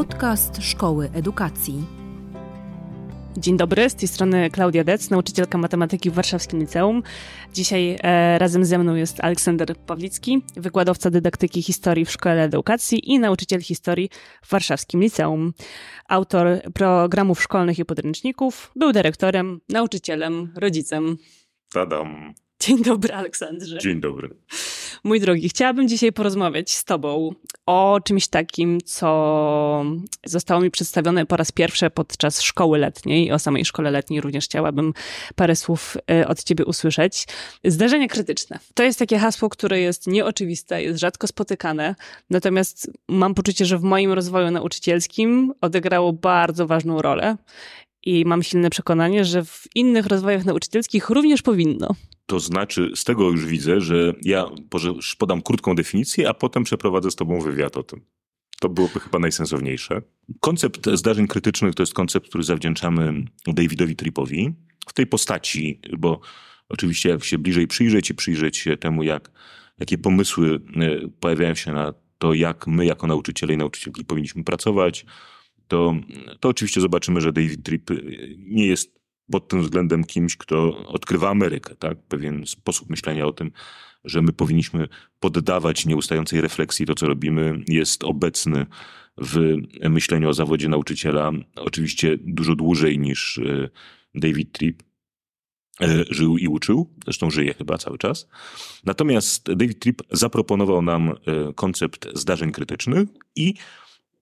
Podcast Szkoły Edukacji. Dzień dobry, z tej strony Klaudia Dec, nauczycielka matematyki w Warszawskim Liceum. Dzisiaj e, razem ze mną jest Aleksander Pawlicki, wykładowca dydaktyki historii w Szkole Edukacji i nauczyciel historii w Warszawskim Liceum. Autor programów szkolnych i podręczników, był dyrektorem, nauczycielem, rodzicem. Tadam. Dzień dobry, Aleksandrze. Dzień dobry. Mój drogi, chciałabym dzisiaj porozmawiać z Tobą o czymś takim, co zostało mi przedstawione po raz pierwszy podczas szkoły letniej. O samej szkole letniej również chciałabym parę słów e, od Ciebie usłyszeć. Zdarzenia krytyczne. To jest takie hasło, które jest nieoczywiste, jest rzadko spotykane, natomiast mam poczucie, że w moim rozwoju nauczycielskim odegrało bardzo ważną rolę. I mam silne przekonanie, że w innych rozwojach nauczycielskich również powinno. To znaczy, z tego już widzę, że ja podam krótką definicję, a potem przeprowadzę z tobą wywiad o tym. To byłoby chyba najsensowniejsze. Koncept zdarzeń krytycznych to jest koncept, który zawdzięczamy Davidowi Trippowi w tej postaci, bo oczywiście jak się bliżej przyjrzeć i przyjrzeć się temu, jak, jakie pomysły e, pojawiają się na to, jak my jako nauczyciele i nauczycielki powinniśmy pracować, to, to oczywiście zobaczymy, że David Tripp nie jest pod tym względem kimś, kto odkrywa Amerykę, tak? Pewien sposób myślenia o tym, że my powinniśmy poddawać nieustającej refleksji to, co robimy, jest obecny w myśleniu o zawodzie nauczyciela oczywiście dużo dłużej niż e, David Tripp e, żył i uczył, zresztą żyje chyba cały czas. Natomiast David Tripp zaproponował nam e, koncept zdarzeń krytycznych i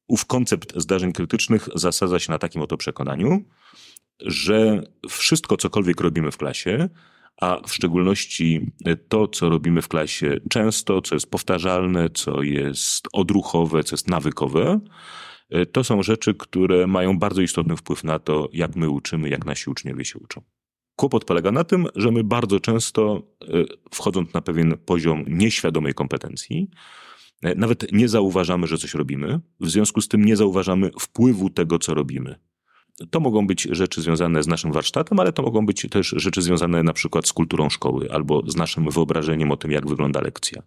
ów koncept zdarzeń krytycznych zasadza się na takim oto przekonaniu, że wszystko, cokolwiek robimy w klasie, a w szczególności to, co robimy w klasie często, co jest powtarzalne, co jest odruchowe, co jest nawykowe, to są rzeczy, które mają bardzo istotny wpływ na to, jak my uczymy, jak nasi uczniowie się uczą. Kłopot polega na tym, że my bardzo często, e, wchodząc na pewien poziom nieświadomej kompetencji, e, nawet nie zauważamy, że coś robimy, w związku z tym nie zauważamy wpływu tego, co robimy. To mogą być rzeczy związane z naszym warsztatem, ale to mogą być też rzeczy związane na przykład z kulturą szkoły albo z naszym wyobrażeniem o tym, jak wygląda lekcja,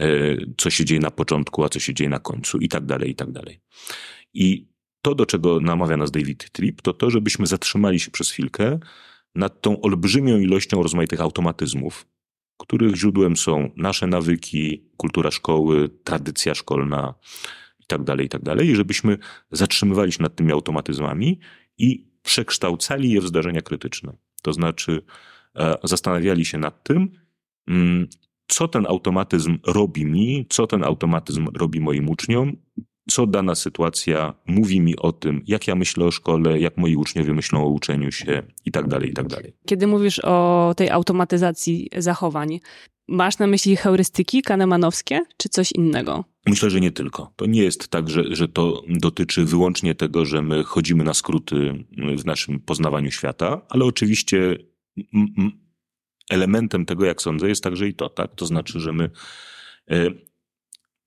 e, co się dzieje na początku, a co się dzieje na końcu i tak dalej, i tak dalej. I to, do czego namawia nas David Tripp, to to, żebyśmy zatrzymali się przez chwilkę nad tą olbrzymią ilością rozmaitych automatyzmów, których źródłem są nasze nawyki, kultura szkoły, tradycja szkolna, i tak dalej, i tak dalej, i żebyśmy zatrzymywali się nad tymi automatyzmami i przekształcali je w zdarzenia krytyczne. To znaczy e, zastanawiali się nad tym, mm, co ten automatyzm robi mi, co ten automatyzm robi moim uczniom, co dana sytuacja mówi mi o tym, jak ja myślę o szkole, jak moi uczniowie myślą o uczeniu się i tak dalej, i tak dalej. Kiedy mówisz o tej automatyzacji zachowań, masz na myśli heurystyki kanemanowskie, czy coś innego? Myślę, że nie tylko. To nie jest tak, że, że to dotyczy wyłącznie tego, że my chodzimy na skróty w naszym poznawaniu świata, ale oczywiście elementem tego, jak sądzę, jest także i to, tak? To znaczy, że my, e,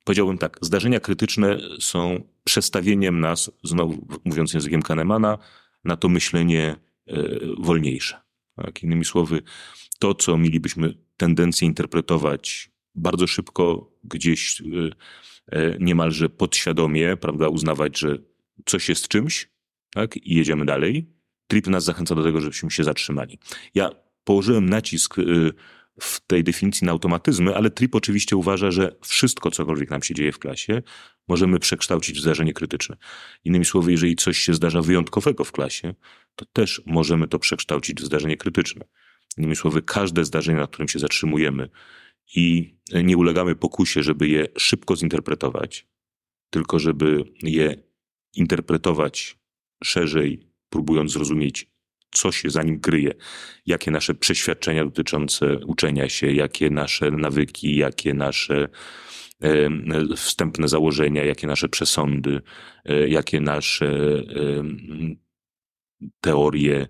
powiedziałbym tak, zdarzenia krytyczne są przestawieniem nas, znowu mówiąc językiem Kahnemana, na to myślenie e, wolniejsze. Tak? Innymi słowy, to, co mielibyśmy tendencję interpretować bardzo szybko, gdzieś y, e, niemalże podświadomie, prawda, uznawać, że coś jest czymś, tak, i jedziemy dalej. Trip nas zachęca do tego, żebyśmy się zatrzymali. Ja położyłem nacisk y, w tej definicji na automatyzmy, ale Trip oczywiście uważa, że wszystko, cokolwiek nam się dzieje w klasie, możemy przekształcić w zdarzenie krytyczne. Innymi słowy, jeżeli coś się zdarza wyjątkowego w klasie, to też możemy to przekształcić w zdarzenie krytyczne. Innymi słowy, każde zdarzenie, na którym się zatrzymujemy i nie ulegamy pokusie, żeby je szybko zinterpretować, tylko żeby je interpretować szerzej, próbując zrozumieć, co się za nim kryje, jakie nasze przeświadczenia dotyczące uczenia się, jakie nasze nawyki, jakie nasze wstępne założenia, jakie nasze przesądy, e, jakie nasze teorie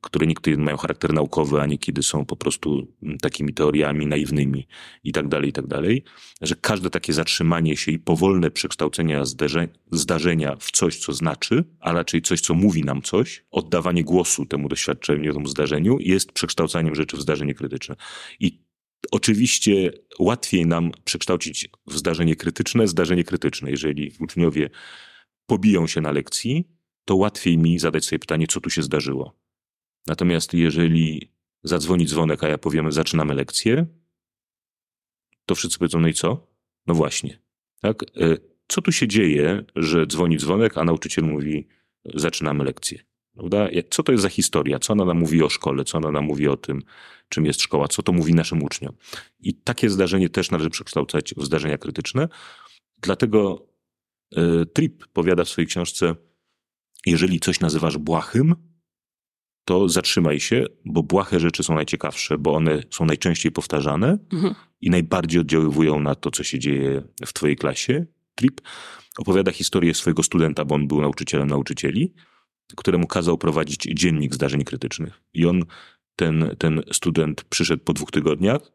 które niekiedy mają charakter naukowy, a niekiedy są po prostu takimi teoriami naiwnymi i tak dalej, i tak dalej, że każde takie zatrzymanie się i powolne przekształcenie zdarzenia w coś, co znaczy, a raczej coś, co mówi nam coś, oddawanie głosu temu doświadczeniu, temu zdarzeniu jest przekształcaniem rzeczy w zdarzenie krytyczne. I Oczywiście łatwiej nam przekształcić w zdarzenie krytyczne zdarzenie krytyczne, jeżeli uczniowie pobiją się na lekcji, to łatwiej mi zadać sobie pytanie, co tu się zdarzyło. Natomiast jeżeli zadzwoni dzwonek, a ja powiem, zaczynamy lekcję, to wszyscy powiedzą, no i co? No właśnie. Tak? E, co tu się dzieje, że dzwoni dzwonek, a nauczyciel mówi, zaczynamy lekcję? Prawda? Co to jest za historia? Co ona nam mówi o szkole? Co ona nam mówi o tym, czym jest szkoła? Co to mówi naszym uczniom? I takie zdarzenie też należy przekształcać w zdarzenia krytyczne. Dlatego y, Tripp powiada w swojej książce, jeżeli coś nazywasz błahym, to zatrzymaj się, bo błahe rzeczy są najciekawsze, bo one są najczęściej powtarzane mhm. i najbardziej oddziaływują na to, co się dzieje w twojej klasie. Tripp opowiada historię swojego studenta, bo on był nauczycielem nauczycieli któremu kazał prowadzić dziennik zdarzeń krytycznych. I on, ten, ten student przyszedł po dwóch tygodniach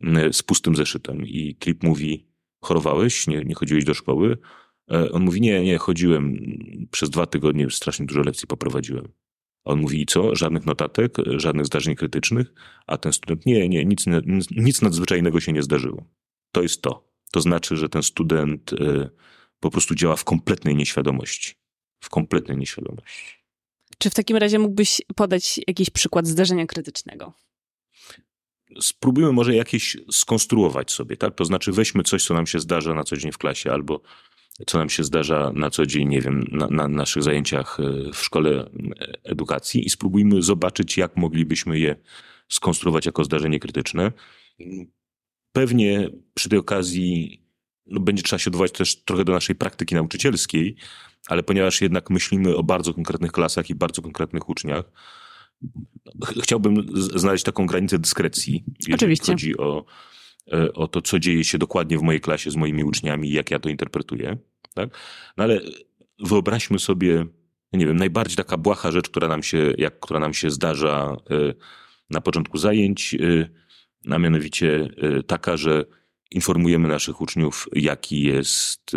mm, z pustym zeszytem i Trip mówi, chorowałeś, nie, nie chodziłeś do szkoły? E, on mówi, nie, nie, chodziłem, przez dwa tygodnie strasznie dużo lekcji poprowadziłem. On mówi, i co? Żadnych notatek, żadnych zdarzeń krytycznych? A ten student, nie, nie, nic, nic nadzwyczajnego się nie zdarzyło. To jest to. To znaczy, że ten student e, po prostu działa w kompletnej nieświadomości w kompletnej nieświadomości. Czy w takim razie mógłbyś podać jakiś przykład zdarzenia krytycznego? Spróbujmy może jakieś skonstruować sobie, tak? To znaczy weźmy coś, co nam się zdarza na co dzień w klasie, albo co nam się zdarza na co dzień, nie wiem, na, na naszych zajęciach e, w szkole e, edukacji i spróbujmy zobaczyć, jak moglibyśmy je skonstruować jako zdarzenie krytyczne. Pewnie przy tej okazji no, będzie trzeba się odwołać też trochę do naszej praktyki nauczycielskiej, ale ponieważ jednak myślimy o bardzo konkretnych klasach i bardzo konkretnych uczniach, chciałbym znaleźć taką granicę dyskrecji, jeżeli Oczywiście. chodzi o, o to, co dzieje się dokładnie w mojej klasie z moimi uczniami i jak ja to interpretuję. Tak? No ale wyobraźmy sobie, nie wiem, najbardziej taka błaha rzecz, która nam się, jak, która nam się zdarza e, na początku zajęć, e, a mianowicie taka, że informujemy naszych uczniów, jaki jest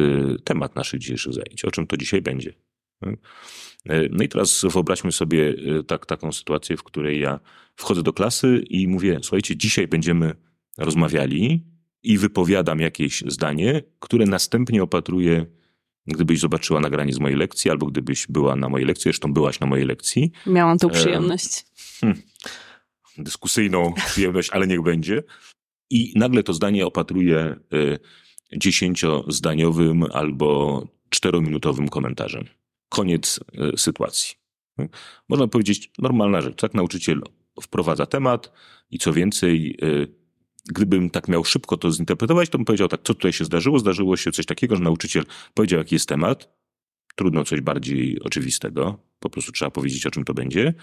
temat naszych dzisiejszych zajęć, o czym to dzisiaj będzie. Y, no i teraz wyobraźmy sobie tak, taką sytuację, w której ja wchodzę do klasy i mówię: Słuchajcie, dzisiaj będziemy rozmawiali i wypowiadam jakieś zdanie, które następnie opatruję, gdybyś zobaczyła nagranie z mojej lekcji, albo gdybyś była na mojej lekcji, zresztą byłaś na mojej lekcji. Miałam tą przyjemność. Hmm, dyskusyjną przyjemność, ale niech będzie. I nagle to zdanie opatruje y, dziesięciozdaniowym albo czterominutowym komentarzem. Koniec y, sytuacji. Można powiedzieć normalna rzecz. Tak nauczyciel wprowadza temat i co więcej, gdybym tak miał szybko to zinterpretować, to bym powiedział tak, co tutaj się zdarzyło? Zdarzyło się coś takiego, że nauczyciel powiedział, jaki jest temat, Trudno coś bardziej oczywistego, po prostu trzeba powiedzieć, o czym to będzie.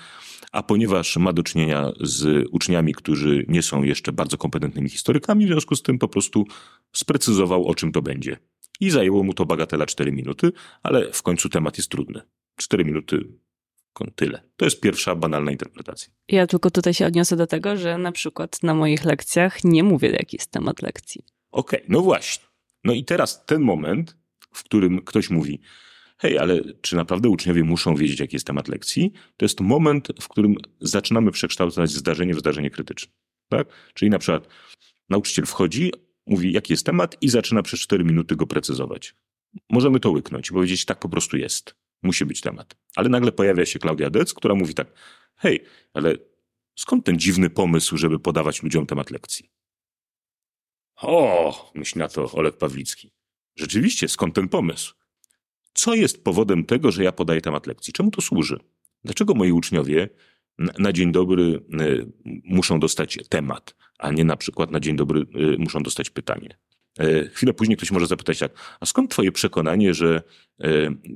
A ponieważ ma do czynienia z uczniami, którzy nie są jeszcze bardzo kompetentnymi historykami, w związku z tym po prostu sprecyzował, o czym to będzie. I zajęło mu to bagatela 4 minuty, ale w końcu temat jest trudny. 4 minuty tyle. To jest pierwsza banalna interpretacja. Ja tylko tutaj się odniosę do tego, że na przykład na moich lekcjach nie mówię, jaki jest temat lekcji. Okej, okay, no właśnie. No i teraz ten moment, w którym ktoś mówi, hej, ale czy naprawdę uczniowie muszą wiedzieć, jaki jest temat lekcji? To jest moment, w którym zaczynamy przekształcać zdarzenie w zdarzenie krytyczne. Tak? Czyli na przykład nauczyciel wchodzi, mówi, jaki jest temat i zaczyna przez 4 minuty go precyzować. Możemy to łyknąć i powiedzieć, tak po prostu jest. Musi być temat. Ale nagle pojawia się Klaudia Dec, która mówi tak, hej, ale skąd ten dziwny pomysł, żeby podawać ludziom temat lekcji? O, myśli na to Olek Pawlicki. Rzeczywiście, skąd ten pomysł? Co jest powodem tego, że ja podaję temat lekcji? Czemu to służy? Dlaczego moi uczniowie na dzień dobry y, muszą dostać temat, a nie na przykład na dzień dobry y, muszą dostać pytanie? Y, chwilę później ktoś może zapytać tak, a skąd twoje przekonanie, że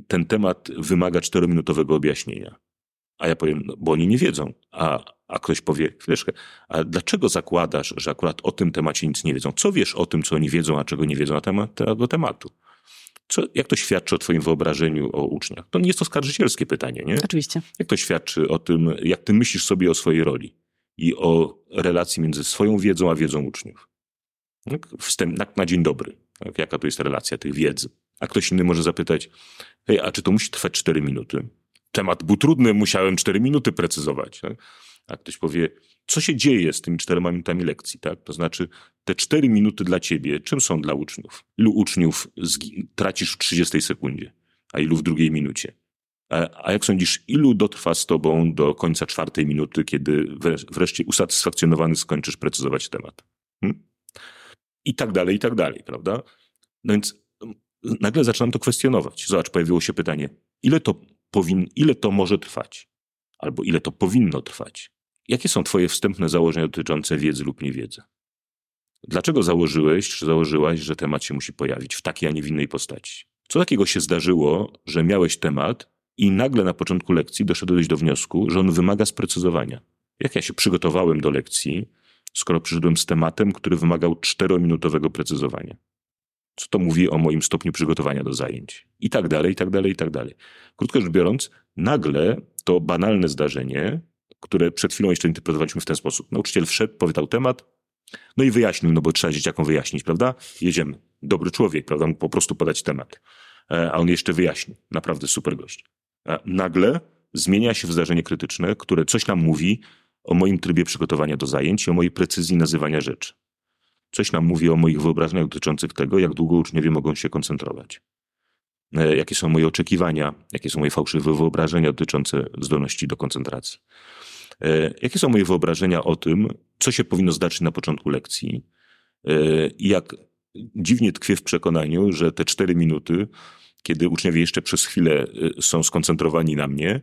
ten temat wymaga czterominutowego objaśnienia? A ja powiem, no, bo oni nie wiedzą. A, a ktoś powie, chwileczkę, a dlaczego zakładasz, że akurat o tym temacie nic nie wiedzą? Co wiesz o tym, co oni wiedzą, a czego nie wiedzą na temat tego tematu? Co, jak to świadczy o Twoim wyobrażeniu o uczniach? To nie jest to skarżycielskie pytanie, nie? Oczywiście. Jak to świadczy o tym, jak Ty myślisz sobie o swojej roli i o relacji między swoją wiedzą a wiedzą uczniów? Tak? Wstęp, na, na dzień dobry. Tak? Jaka to jest relacja tych wiedzy? A ktoś inny może zapytać, hej, a czy to musi trwać 4 minuty? Temat był trudny, musiałem 4 minuty precyzować. Tak? A ktoś powie, co się dzieje z tymi czterema minutami lekcji, tak? To znaczy, te cztery minuty dla ciebie, czym są dla uczniów? Ilu uczniów tracisz w 30 sekundzie? a ilu w drugiej minucie. A jak sądzisz, ilu dotrwa z tobą do końca czwartej minuty, kiedy wreszcie usatysfakcjonowany skończysz precyzować temat? Hmm? I tak dalej, i tak dalej, prawda? No więc nagle zaczynam to kwestionować. Zobacz, pojawiło się pytanie, ile to, powin, ile to może trwać? Albo ile to powinno trwać? Jakie są twoje wstępne założenia dotyczące wiedzy lub niewiedzy? Dlaczego założyłeś, czy założyłaś, że temat się musi pojawić w takiej, a nie w innej postaci? Co takiego się zdarzyło, że miałeś temat i nagle na początku lekcji doszedłeś do wniosku, że on wymaga sprecyzowania? Jak ja się przygotowałem do lekcji, skoro przyszedłem z tematem, który wymagał czterominutowego precyzowania? Co to mówi o moim stopniu przygotowania do zajęć? I tak dalej, i tak dalej, i tak dalej. Krótko rzecz biorąc, nagle to banalne zdarzenie, które przed chwilą jeszcze interpretowaliśmy w ten sposób. Nauczyciel wszedł, powiedział temat, no i wyjaśnił, no bo trzeba dzieciakom wyjaśnić, prawda? Jedziemy. Dobry człowiek, prawda? Mógł po prostu podać temat. E, a on jeszcze wyjaśnił. Naprawdę super gość. A nagle zmienia się zdarzenie krytyczne, które coś nam mówi o moim trybie przygotowania do zajęć i o mojej precyzji nazywania rzeczy. Coś nam mówi o moich wyobrażeniach dotyczących tego, jak długo uczniowie mogą się koncentrować. E, jakie są moje oczekiwania, jakie są moje fałszywe wyobrażenia dotyczące zdolności do koncentracji. E, jakie są moje wyobrażenia o tym, co się powinno zdarzyć na początku lekcji e, i jak dziwnie tkwię w przekonaniu, że te cztery minuty, kiedy uczniowie jeszcze przez chwilę są skoncentrowani na mnie,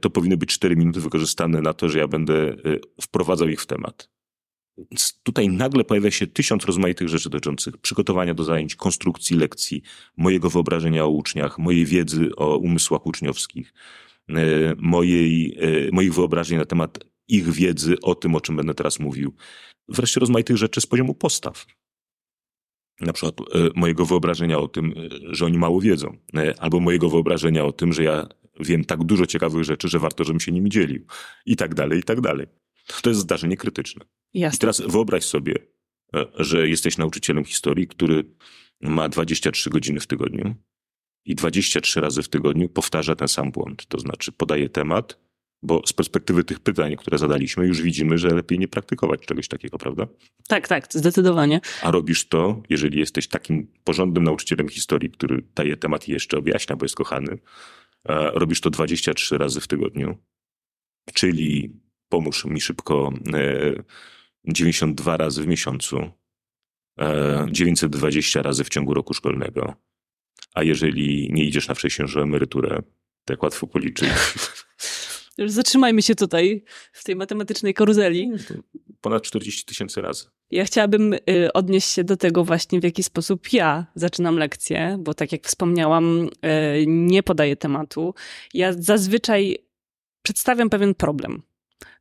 to powinny być cztery minuty wykorzystane na to, że ja będę wprowadzał ich w temat. Więc tutaj nagle pojawia się tysiąc rozmaitych rzeczy dotyczących przygotowania do zajęć, konstrukcji lekcji, mojego wyobrażenia o uczniach, mojej wiedzy o umysłach uczniowskich, e, mojej, e, moich wyobrażeń na temat ich wiedzy o tym, o czym będę teraz mówił. Wreszcie rozmaitych rzeczy z poziomu postaw. Na przykład e, mojego wyobrażenia o tym, że oni mało wiedzą, albo mojego wyobrażenia o tym, że ja wiem tak dużo ciekawych rzeczy, że warto, żebym się nimi dzielił. I tak dalej, i tak dalej. To jest zdarzenie krytyczne. Jasne. I teraz wyobraź sobie, e, że jesteś nauczycielem historii, który ma 23 godziny w tygodniu i 23 razy w tygodniu powtarza ten sam błąd. To znaczy podaje temat, bo z perspektywy tych pytań, które zadaliśmy, już widzimy, że lepiej nie praktykować czegoś takiego, prawda? Tak, tak, zdecydowanie. A robisz to, jeżeli jesteś takim porządnym nauczycielem historii, który daje temat i jeszcze objaśnia, bo jest kochany. Robisz to 23 razy w tygodniu, czyli pomóż mi szybko 92 e, razy w miesiącu, 920 e, razy w ciągu roku szkolnego. A jeżeli nie idziesz na wcześniejszą emeryturę, tak łatwo policzyć. Zatrzymajmy się tutaj, w tej matematycznej karuzeli. Ponad 40 tysięcy razy. Ja chciałabym y, odnieść się do tego właśnie, w jaki sposób ja zaczynam lekcję, bo tak jak wspomniałam, y, nie podaję tematu. Ja zazwyczaj przedstawiam pewien problem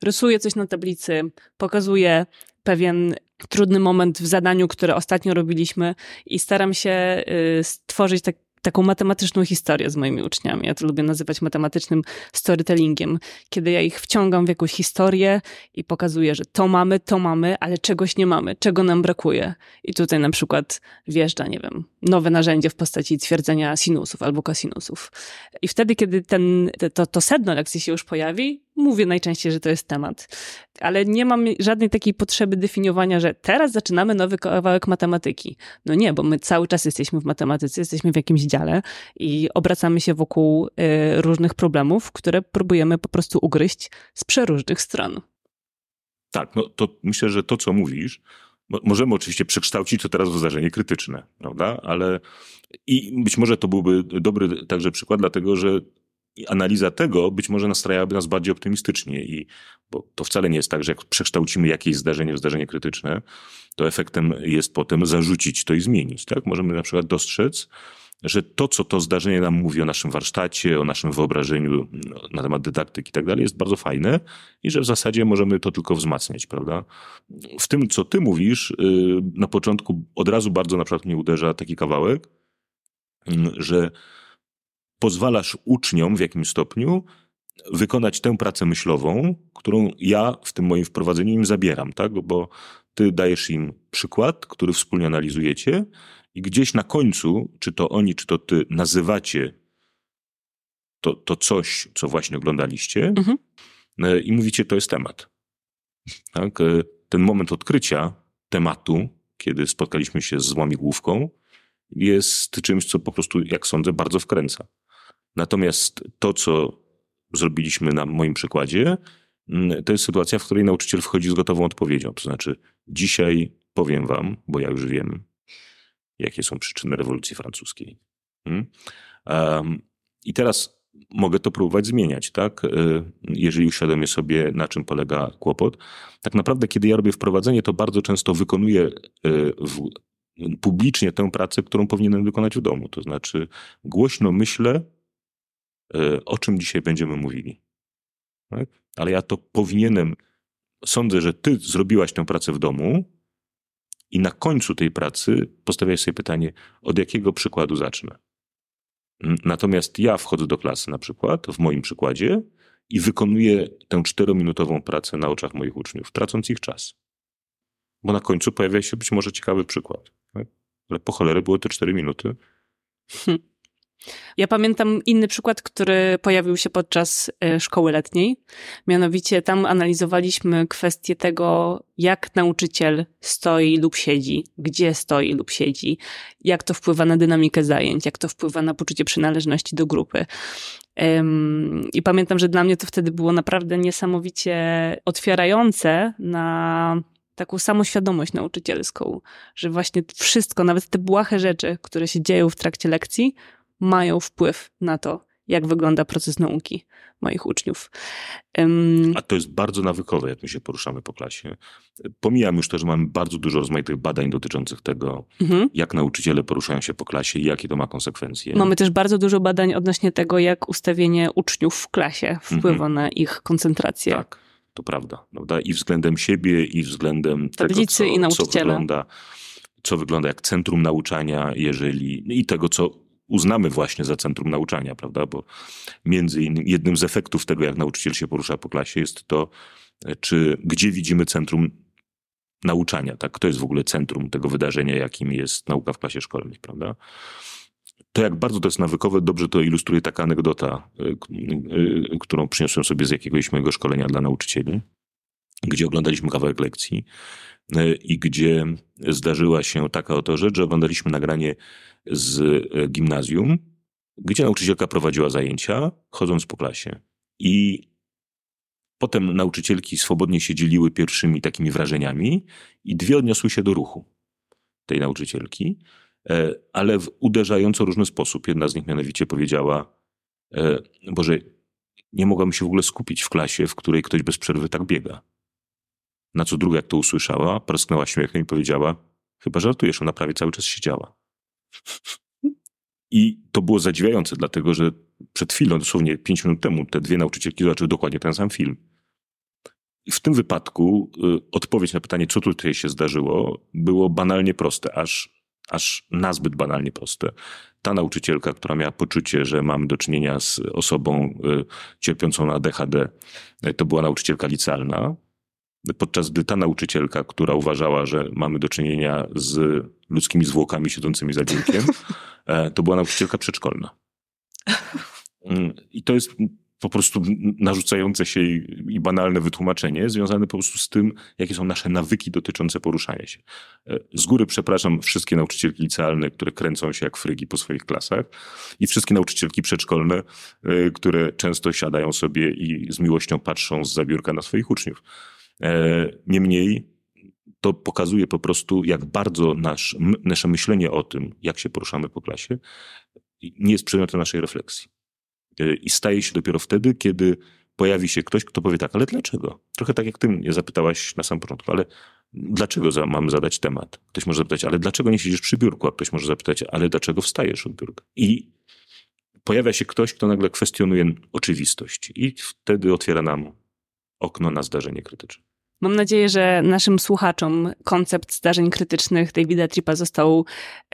rysuję coś na tablicy, pokazuję pewien trudny moment w zadaniu, które ostatnio robiliśmy i staram się y, stworzyć tak, taką matematyczną historię z moimi uczniami. Ja to lubię nazywać matematycznym storytellingiem, kiedy ja ich wciągam w jakąś historię i pokazuję, że to mamy, to mamy, ale czegoś nie mamy, czego nam brakuje. I tutaj na przykład wjeżdża, nie wiem, nowe narzędzie w postaci twierdzenia sinusów albo kosinusów. I wtedy, kiedy ten, to, to sedno lekcji się już pojawi, mówię najczęściej, że to jest temat. Ale nie mam żadnej takiej potrzeby definiowania, że teraz zaczynamy nowy kawałek matematyki. No nie, bo my cały czas jesteśmy w matematyce, jesteśmy w jakimś dziale i obracamy się wokół y, różnych problemów, które próbujemy po prostu ugryźć z przeróżnych stron. Tak, no to myślę, że to, co mówisz, Możemy oczywiście przekształcić to teraz w zdarzenie krytyczne, prawda? Ale i być może to byłby dobry także przykład, dlatego że analiza tego być może nastrajałaby nas bardziej optymistycznie i bo to wcale nie jest tak, że jak przekształcimy jakieś zdarzenie w zdarzenie krytyczne, to efektem jest potem zarzucić to i zmienić, tak? Możemy na przykład dostrzec, że to, co to zdarzenie nam mówi o naszym warsztacie, o naszym wyobrażeniu no, na temat dydaktyki i tak dalej, jest bardzo fajne i że w zasadzie możemy to tylko wzmacniać, prawda? W tym, co ty mówisz, y, na początku od razu bardzo na przykład mnie uderza taki kawałek, mm, że pozwalasz uczniom w jakimś stopniu wykonać tę pracę myślową, którą ja w tym moim wprowadzeniu im zabieram, tak? Bo ty dajesz im przykład, który wspólnie analizujecie i gdzieś na końcu, czy to oni, czy to ty, nazywacie to, to coś, co właśnie oglądaliście mhm. E, i mówicie, to jest temat. Tak? E, ten moment odkrycia tematu, kiedy spotkaliśmy się z łamigłówką, jest czymś, co po prostu, jak sądzę, bardzo wkręca. Natomiast to, co zrobiliśmy na moim przykładzie, mm, to jest sytuacja, w której nauczyciel wchodzi z gotową odpowiedzią. To znaczy, dzisiaj powiem wam, bo ja już wiem, jakie są przyczyny rewolucji francuskiej. Hmm? Um, I teraz mogę to próbować zmieniać, tak? Y, jeżeli uświadomię sobie, na czym polega kłopot. Tak naprawdę, kiedy ja robię wprowadzenie, to bardzo często wykonuję y, w, publicznie tę pracę, którą powinienem wykonać w domu. To znaczy, głośno myślę, y, o czym dzisiaj będziemy mówili. Tak? Ale ja to powinienem, sądzę, że ty zrobiłaś tę pracę w domu i na końcu tej pracy postawiasz sobie pytanie, od jakiego przykładu zacznę. Natomiast ja wchodzę do klasy na przykład, w moim przykładzie, i wykonuję tę czterominutową pracę na oczach moich uczniów, tracąc ich czas. Bo na końcu pojawia się być może ciekawy przykład. Ale po cholerę było te cztery minuty. Hmm. Ja pamiętam inny przykład, który pojawił się podczas e, szkoły letniej. Mianowicie tam analizowaliśmy kwestię tego, jak nauczyciel stoi lub siedzi, gdzie stoi lub siedzi, jak to wpływa na dynamikę zajęć, jak to wpływa na poczucie przynależności do grupy. I pamiętam, że dla mnie to wtedy było naprawdę niesamowicie otwierające na taką samoświadomość nauczycielską, że właśnie wszystko, nawet te błahe rzeczy, które się dzieją w trakcie lekcji, mają wpływ na to, jak wygląda proces nauki moich uczniów. A to jest bardzo nawykowe, jak my się poruszamy po klasie. Pomijam już to, że mamy bardzo dużo rozmaitych badań dotyczących tego, mhm. jak nauczyciele poruszają się po klasie i jakie to ma konsekwencje. Mamy też bardzo dużo badań odnośnie tego, jak ustawienie uczniów w klasie wpływa mhm. na ich koncentrację. Tak, to prawda, prawda. I względem siebie, i względem tego, co, i co wygląda co wygląda jak centrum nauczania, jeżeli i tego, co uznamy właśnie za centrum nauczania, prawda? Bo między innymi jednym z efektów tego, jak nauczyciel się porusza po klasie, jest to, czy gdzie widzimy centrum nauczania, tak? To jest w ogóle centrum tego wydarzenia, jakim jest nauka w klasie szkolnej, prawda? To, jak bardzo to jest nawykowe, dobrze to ilustruje taka anegdota, y, y, którą przyniosłem sobie z jakiegoś mojego szkolenia dla nauczycieli, gdzie oglądaliśmy kawałek lekcji y, i gdzie zdarzyła się taka oto rzecz, że oglądaliśmy nagranie z e, gimnazjum, gdzie nauczycielka prowadziła zajęcia, chodząc po klasie. I potem nauczycielki swobodnie się dzieliły pierwszymi takimi wrażeniami i dwie odniosły się do ruchu tej nauczycielki, e, ale w uderzająco różny sposób. Jedna z nich mianowicie powiedziała, e, Boże, nie mogłam się w ogóle skupić w klasie, w której ktoś bez przerwy tak biega. Na co druga, jak to usłyszała, parsknęła śmiechem i powiedziała, chyba żartujesz, ona prawie cały czas siedziała. I to było zadziwiające, dlatego że przed chwilą, dosłownie pięć minut temu, te dwie nauczycielki zobaczyły dokładnie ten sam film. W tym wypadku y, odpowiedź na pytanie, co tutaj się zdarzyło, było banalnie proste, aż, aż nazbyt banalnie proste. Ta nauczycielka, która miała poczucie, że mamy do czynienia z osobą y, cierpiącą na DHD, y, to była nauczycielka licealna, podczas gdy ta nauczycielka, która uważała, że mamy do czynienia z ludzkimi zwłokami siedzącymi za biurkiem, e, to była nauczycielka przedszkolna. Mm, I to jest po prostu narzucające się i banalne wytłumaczenie, związane po prostu z tym, jakie są nasze nawyki dotyczące poruszania się. E, z góry przepraszam wszystkie nauczycielki licealne, które kręcą się jak frygi po swoich klasach i wszystkie nauczycielki przedszkolne, e, które często siadają sobie i z miłością patrzą z zabiórka na swoich uczniów. E, niemniej to pokazuje po prostu, jak bardzo nasz, nasze myślenie o tym, jak się poruszamy po klasie, nie jest przedmiotem naszej refleksji. E, I staje się dopiero wtedy, kiedy pojawi się ktoś, kto powie tak, ale dlaczego? Trochę tak jak ty mnie zapytałaś na sam początku, ale dlaczego za, mamy zadać temat? Ktoś może zapytać, ale dlaczego nie siedzisz przy biurku? A ktoś może zapytać, ale dlaczego wstajesz od biurka? I pojawia się ktoś, kto nagle kwestionuje oczywistość i wtedy otwiera nam okno na zdarzenie krytyczne. Mam nadzieję, że naszym słuchaczom koncept zdarzeń krytycznych Davida Tripa został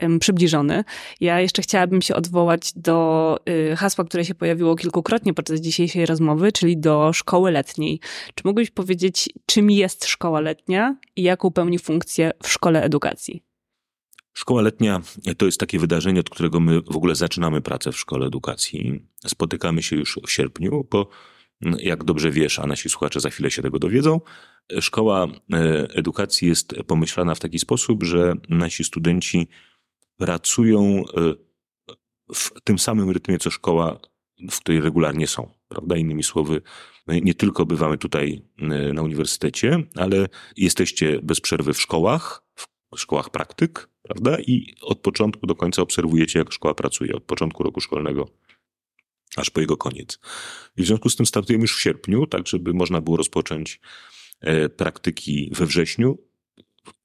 um, przybliżony. Ja jeszcze chciałabym się odwołać do y, hasła, które się pojawiło kilkukrotnie podczas dzisiejszej rozmowy, czyli do szkoły letniej. Czy mógłbyś powiedzieć, czym jest szkoła letnia i jaką pełni funkcję w szkole edukacji? Szkoła letnia to jest takie wydarzenie, od którego my w ogóle zaczynamy pracę w szkole edukacji. Spotykamy się już w sierpniu, bo jak dobrze wiesz, a nasi słuchacze za chwilę się tego dowiedzą, szkoła e, edukacji jest pomyślana w taki sposób, że nasi studenci pracują e, w tym samym rytmie, co szkoła w której regularnie są. Prawda? Innymi słowy, nie tylko bywamy tutaj na uniwersytecie, ale jesteście bez przerwy w szkołach, w szkołach praktyk, prawda? I od początku do końca obserwujecie, jak szkoła pracuje, od początku roku szkolnego aż po jego koniec. I w związku z tym startujemy już w sierpniu, tak żeby można było rozpocząć e, praktyki we wrześniu.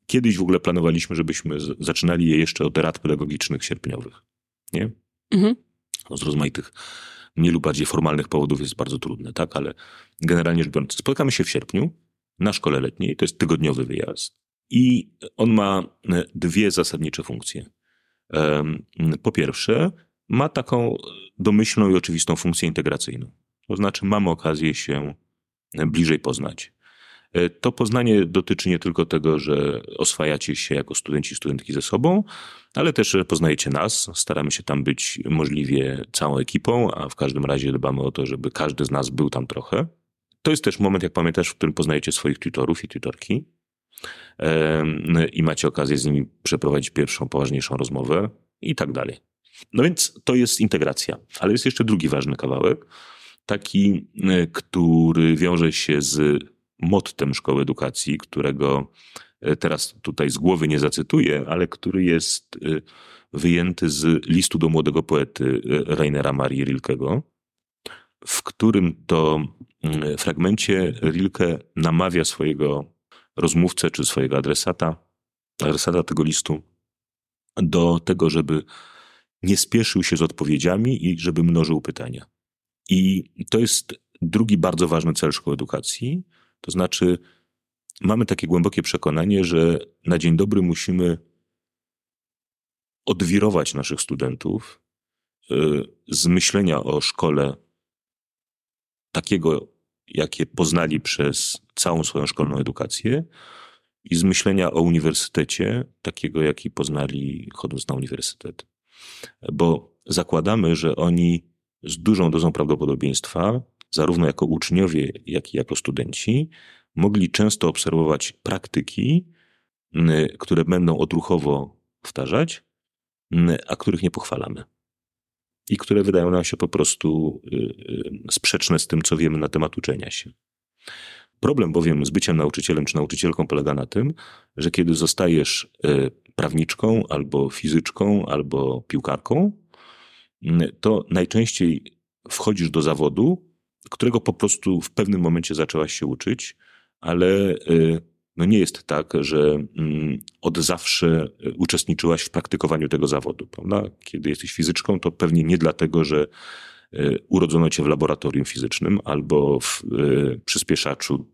Kiedyś w ogóle planowaliśmy, żebyśmy zaczynali je jeszcze od rad pedagogicznych sierpniowych. Nie? Mhm. No, z rozmaitych mniej lub bardziej formalnych powodów jest bardzo trudne, tak? Ale generalnie rzecz biorąc, spotykamy się w sierpniu na szkole letniej, to jest tygodniowy wyjazd. I on ma e, dwie zasadnicze funkcje. Po pierwsze, ma taką domyślną i oczywistą funkcję integracyjną. To znaczy, mamy okazję się bliżej poznać. E, to poznanie dotyczy nie tylko tego, że oswajacie się jako studenci i studentki ze sobą, ale też że poznajecie nas. Staramy się tam być możliwie całą ekipą, a w każdym razie dbamy o to, żeby każdy z nas był tam trochę. To jest też moment, jak pamiętasz, w którym poznajecie swoich tutorów i tutorki i macie okazję z nimi przeprowadzić pierwszą, poważniejszą rozmowę i tak dalej. No więc to jest integracja. Ale jest jeszcze drugi ważny kawałek, taki, e, który wiąże się z mottem szkoły edukacji, którego e, teraz tutaj z głowy nie zacytuję, ale który jest e, wyjęty z listu do młodego poety Rainera Marii Rilkego, w którym to mm, fragmencie Rilke namawia swojego rozmówcę czy swojego adresata, adresata tego listu do tego, żeby nie spieszył się z odpowiedziami i żeby mnożył pytania. I to jest drugi bardzo ważny cel szkoły edukacji. To znaczy, mamy takie głębokie przekonanie, że na dzień dobry musimy odwirować naszych studentów y, z myślenia o szkole takiego, jakie poznali przez całą swoją szkolną edukację i z myślenia o uniwersytecie, takiego, jaki poznali chodząc na uniwersytet bo zakładamy, że oni z dużą dozą prawdopodobieństwa, zarówno jako uczniowie, jak i jako studenci, mogli często obserwować praktyki, które będą odruchowo powtarzać, a których nie pochwalamy. I które wydają nam się po prostu y, y, sprzeczne z tym, co wiemy na temat uczenia się. Problem bowiem z byciem nauczycielem czy nauczycielką polega na tym, że kiedy zostajesz y, prawniczką, albo fizyczką, albo piłkarką, mm, to najczęściej wchodzisz do zawodu, którego po prostu w pewnym momencie zaczęłaś się uczyć, ale y, no nie jest tak, że mm, od zawsze uczestniczyłaś w praktykowaniu tego zawodu. Prawda? Kiedy jesteś fizyczką, to pewnie nie dlatego, że y, urodzono cię w laboratorium fizycznym albo w y, przyspieszaczu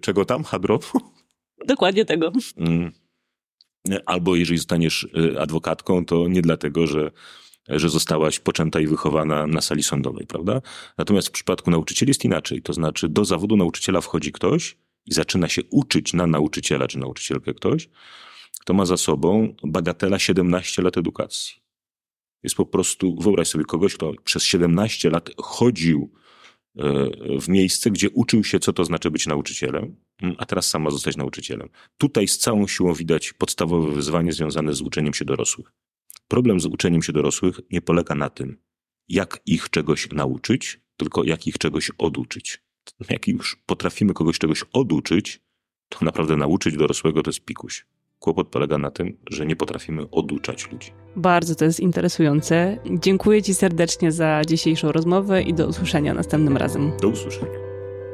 czego tam, hadronu? Dokładnie tego. Mm. Albo jeżeli zostaniesz y, adwokatką, to nie dlatego, że, że zostałaś poczęta i wychowana na sali sądowej, prawda? Natomiast w przypadku nauczycieli jest inaczej. To znaczy, do zawodu nauczyciela wchodzi ktoś i zaczyna się uczyć na nauczyciela czy nauczycielkę ktoś, kto ma za sobą bagatela 17 lat edukacji. Jest po prostu, wyobraź sobie kogoś, kto przez 17 lat chodził w miejsce, gdzie uczył się, co to znaczy być nauczycielem, a teraz sama zostać nauczycielem. Tutaj z całą siłą widać podstawowe wyzwanie związane z uczeniem się dorosłych. Problem z uczeniem się dorosłych nie polega na tym, jak ich czegoś nauczyć, tylko jak ich czegoś oduczyć. Jak już potrafimy kogoś czegoś oduczyć, to naprawdę nauczyć dorosłego to jest pikuś. Kłopot polega na tym, że nie potrafimy oduczać ludzi. Bardzo to jest interesujące. Dziękuję Ci serdecznie za dzisiejszą rozmowę i do usłyszenia następnym razem. Do usłyszenia.